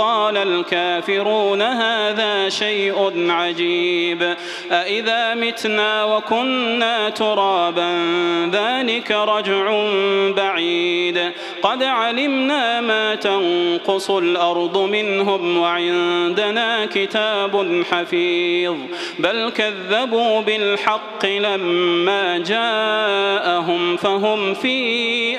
فقال الكافرون هذا شيء عجيب. أإذا متنا وكنا ترابا ذلك رجع بعيد. قد علمنا ما تنقص الأرض منهم وعندنا كتاب حفيظ. بل كذبوا بالحق لما جاءهم فهم في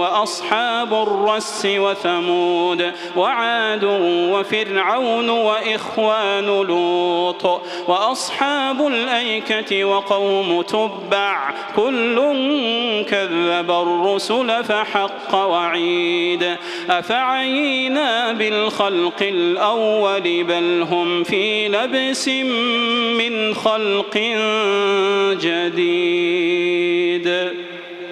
وأصحاب الرس وثمود وعاد وفرعون وإخوان لوط وأصحاب الأيكة وقوم تبع كل كذب الرسل فحق وعيد أفعينا بالخلق الأول بل هم في لبس من خلق جديد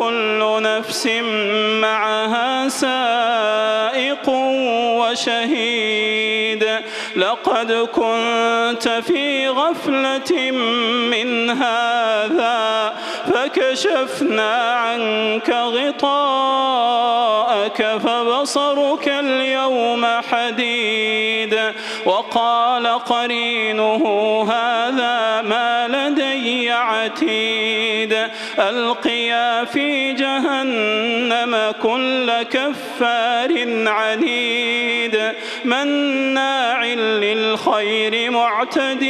كل نفس معها سائق وشهيد. لقد كنت في غفلة من هذا فكشفنا عنك غطاءك فبصرك اليوم حديد. وقال قرينه هذا ألقيا في جهنم كل كفار عنيد مناع للخير معتد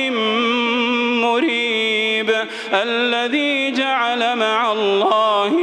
مريب الذي جعل مع الله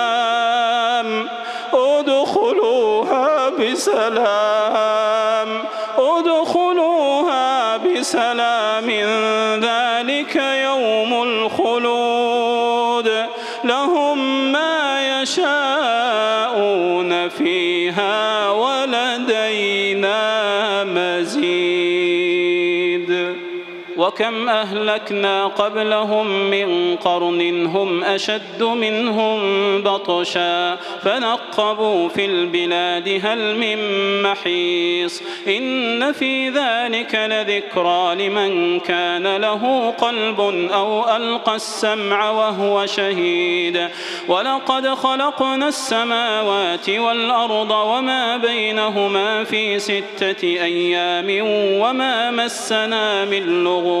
بسلام ادخلوها بسلام ذلك يوم الخلود. لهم ما يشاءون فيها وكم أهلكنا قبلهم من قرن هم أشد منهم بطشا فنقبوا في البلاد هل من محيص إن في ذلك لذكرى لمن كان له قلب أو ألقى السمع وهو شهيد ولقد خلقنا السماوات والأرض وما بينهما في ستة أيام وما مسنا من لغوب